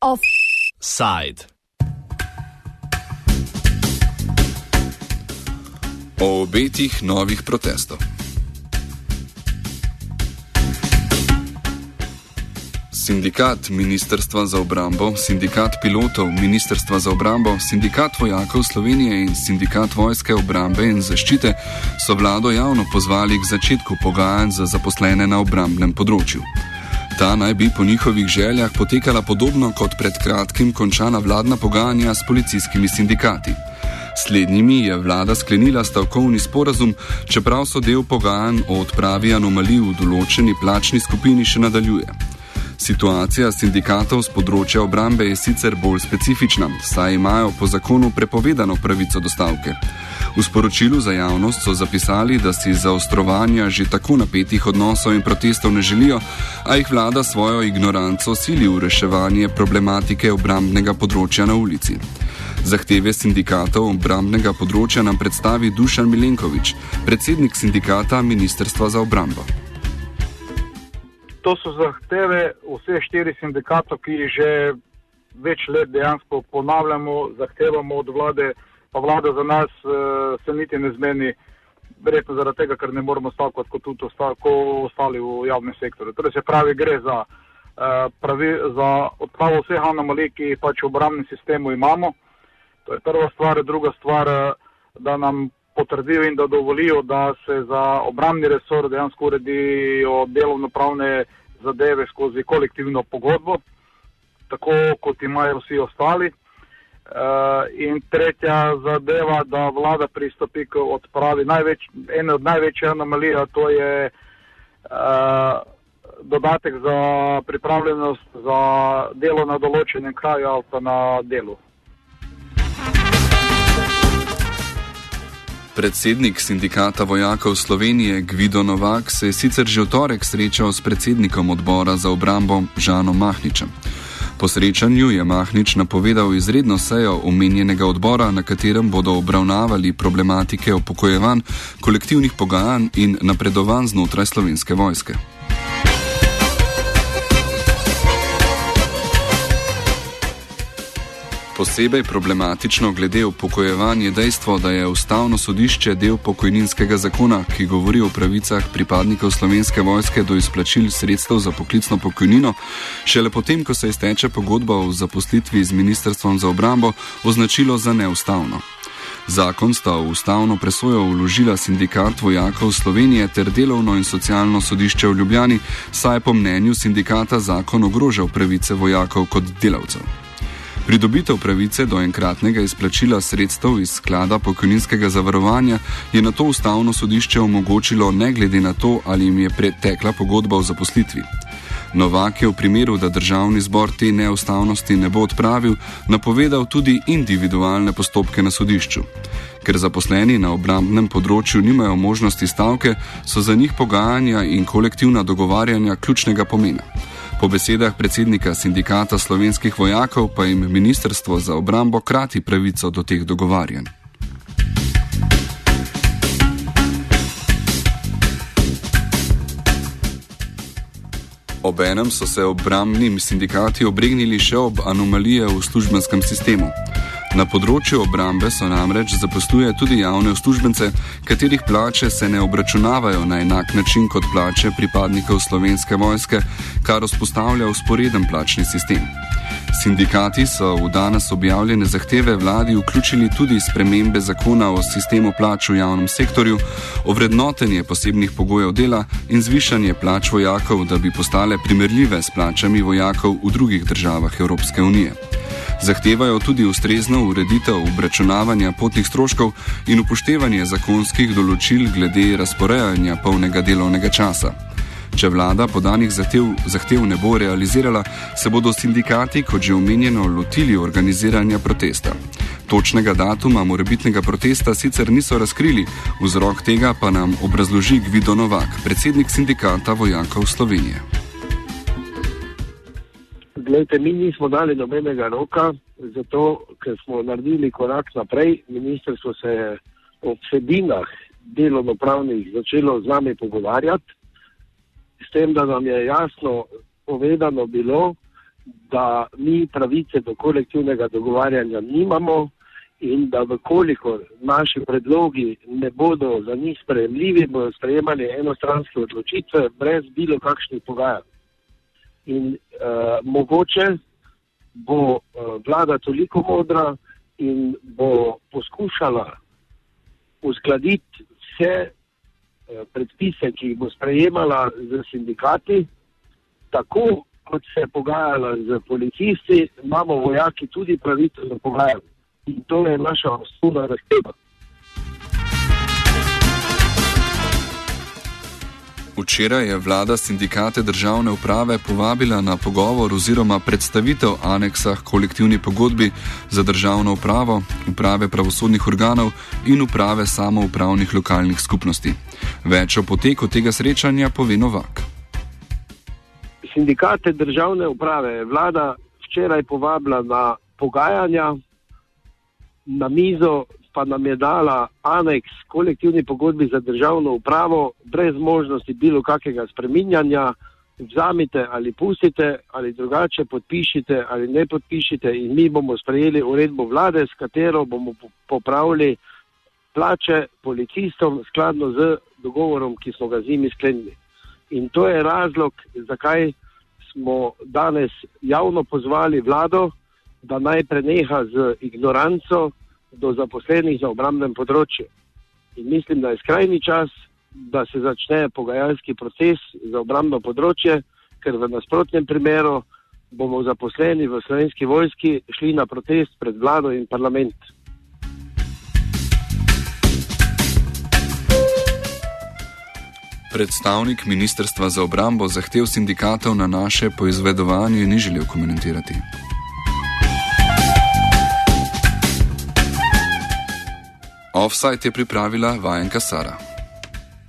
Offside. O obetih novih protestov. Sindikat Ministrstva za obrambo, sindikat pilotov Ministrstva za obrambo, sindikat vojakov Slovenije in sindikat vojske obrambe in zaščite so vlado javno pozvali k začetku pogajanj za zaposlene na obrambnem področju. Ta naj bi po njihovih željah potekala podobno kot pred kratkim končana vladna pogajanja s policijskimi sindikati. Slednjimi je vlada sklenila stavkovni sporazum, čeprav so del pogajanj o odpravi anomalij v določeni plačni skupini še nadaljuje. Situacija sindikatov z področja obrambe je sicer bolj specifična, saj imajo po zakonu prepovedano pravico do stavke. V sporočilu za javnost so zapisali, da si zaostrovanja že tako napetih odnosov in protestov ne želijo, a jih vlada svojo ignoranco sili v reševanje problematike obrambnega področja na ulici. Zahteve sindikatov obrambnega področja nam predstavi Dušan Milenkovič, predsednik sindikata Ministrstva za obrambo to so zahteve vseh štirih sindikatov, ki jih že več let dejansko ponavljamo, zahtevamo od vlade, pa vlada za nas uh, se niti ne zmeni, verjetno zaradi tega, ker ne moramo stavkati kot tudi ostali v javnem sektorju. Torej se pravi, gre za, uh, pravi, za odpravo vseh anomalij, ki jih pač v obramnem sistemu imamo. To je prva stvar, druga stvar, da nam potrdijo in da dovolijo, da se za obramni resor dejansko uredijo delovno-pravne zadeve skozi kolektivno pogodbo, tako kot imajo vsi ostali. Uh, in tretja zadeva, da vlada pristopi k odpravi največ, ene od največjih anomalij, to je uh, dodatek za pripravljenost za delo na določenem kraju ali pa na delu. Predsednik sindikata vojakov Slovenije Gvido Novak se je sicer že v torek srečal s predsednikom odbora za obrambo Žanom Mahničem. Po srečanju je Mahnič napovedal izredno sejo omenjenega odbora, na katerem bodo obravnavali problematike upokojevanj, kolektivnih pogajanj in napredovanj znotraj slovenske vojske. Posebej problematično glede upokojevanja je dejstvo, da je ustavno sodišče del pokojninskega zakona, ki govori o pravicah pripadnikov slovenske vojske do izplačil sredstev za poklicno pokojnino, šele potem, ko se izteče pogodba o zaposlitvi z Ministrstvom za obrambo, označilo za neustavno. Zakon sta v ustavno presojo vložila sindikat vojakov Slovenije ter delovno in socialno sodišče v Ljubljani, saj po mnenju sindikata zakon ogrožal pravice vojakov kot delavcev. Pridobitev pravice do enkratnega izplačila sredstev iz sklada pokojninskega zavarovanja je na to ustavno sodišče omogočilo ne glede na to, ali jim je pretekla pogodba o zaposlitvi. Novak je v primeru, da državni zbor te neustavnosti ne bo odpravil, napovedal tudi individualne postopke na sodišču. Ker zaposleni na obrambnem področju nimajo možnosti stavke, so za njih pogajanja in kolektivna dogovarjanja ključnega pomena. Po besedah predsednika sindikata slovenskih vojakov pa jim Ministrstvo za obrambo krati pravico do teh dogovarjanj. Obenem so se obrambni sindikati obregnili še ob anomalije v službenskem sistemu. Na področju obrambe so namreč zaposluje tudi javne uslužbence, katerih plače se ne obračunavajo na enak način kot plače pripadnikov slovenske vojske, kar vzpostavlja usporeden plačni sistem. Sindikati so v danes objavljene zahteve vladi vključili tudi spremembe zakona o sistemu plač v javnem sektorju, ovrednotenje posebnih pogojev dela in zvišanje plač vojakov, da bi postale primerljive s plačami vojakov v drugih državah Evropske unije. Zahtevajo tudi ustrezno ureditev obračunavanja potnih stroškov in upoštevanje zakonskih določil glede razporejanja polnega delovnega časa. Če vlada podanih zahtev, zahtev ne bo realizirala, se bodo sindikati, kot že omenjeno, lotili organiziranja protesta. Točnega datuma morebitnega protesta sicer niso razkrili, vzrok tega pa nam obrazloži Gvido Novak, predsednik sindikata vojakov Slovenije. Glejte, mi nismo dali nobenega roka, zato ker smo naredili korak naprej. Ministrstvo se je o vsebinah delovno-pravnih začelo z nami pogovarjati, s tem, da nam je jasno povedano bilo, da mi pravice do kolektivnega dogovarjanja nimamo in da vkolikor naši predlogi ne bodo za njih sprejemljivi, bodo sprejemali enostranske odločitve brez bilo kakšnih pogajanj. In uh, mogoče bo uh, vlada toliko modra in bo poskušala uskladiti vse uh, predpise, ki jih bo sprejemala z sindikati, tako kot se je pogajala z policisti, imamo vojaki tudi pravico za pogajanje. In to je naša osnovna zahteva. Včeraj je vlada sindikate državne uprave povabila na pogovor oziroma predstavitev aneksa kolektivni pogodbi za državno upravo, uprave pravosodnih organov in uprave samoupravnih lokalnih skupnosti. Več o poteku tega srečanja pove Novak. Sindikate državne uprave je vlada včeraj povabila na pogajanja, na mizo pa nam je dala aneks kolektivni pogodbi za državno upravo, brez možnosti bilo kakega spreminjanja, vzamite ali pustite ali drugače podpišite ali ne podpišite in mi bomo sprejeli uredbo vlade, s katero bomo popravili plače policistom skladno z dogovorom, ki smo ga z njimi sklenili. In to je razlog, zakaj smo danes javno pozvali vlado, da naj preneha z ignoranco do zaposlenih na obramnem področju. In mislim, da je skrajni čas, da se začne pogajalski proces za obramno področje, ker v nasprotnem primeru bomo zaposleni v slovenski vojski šli na protest pred vlado in parlament. Predstavnik Ministrstva za obrambo zahtev sindikatov na naše poizvedovanje ni želel komentirati. Offside je pripravila vajenka Sara.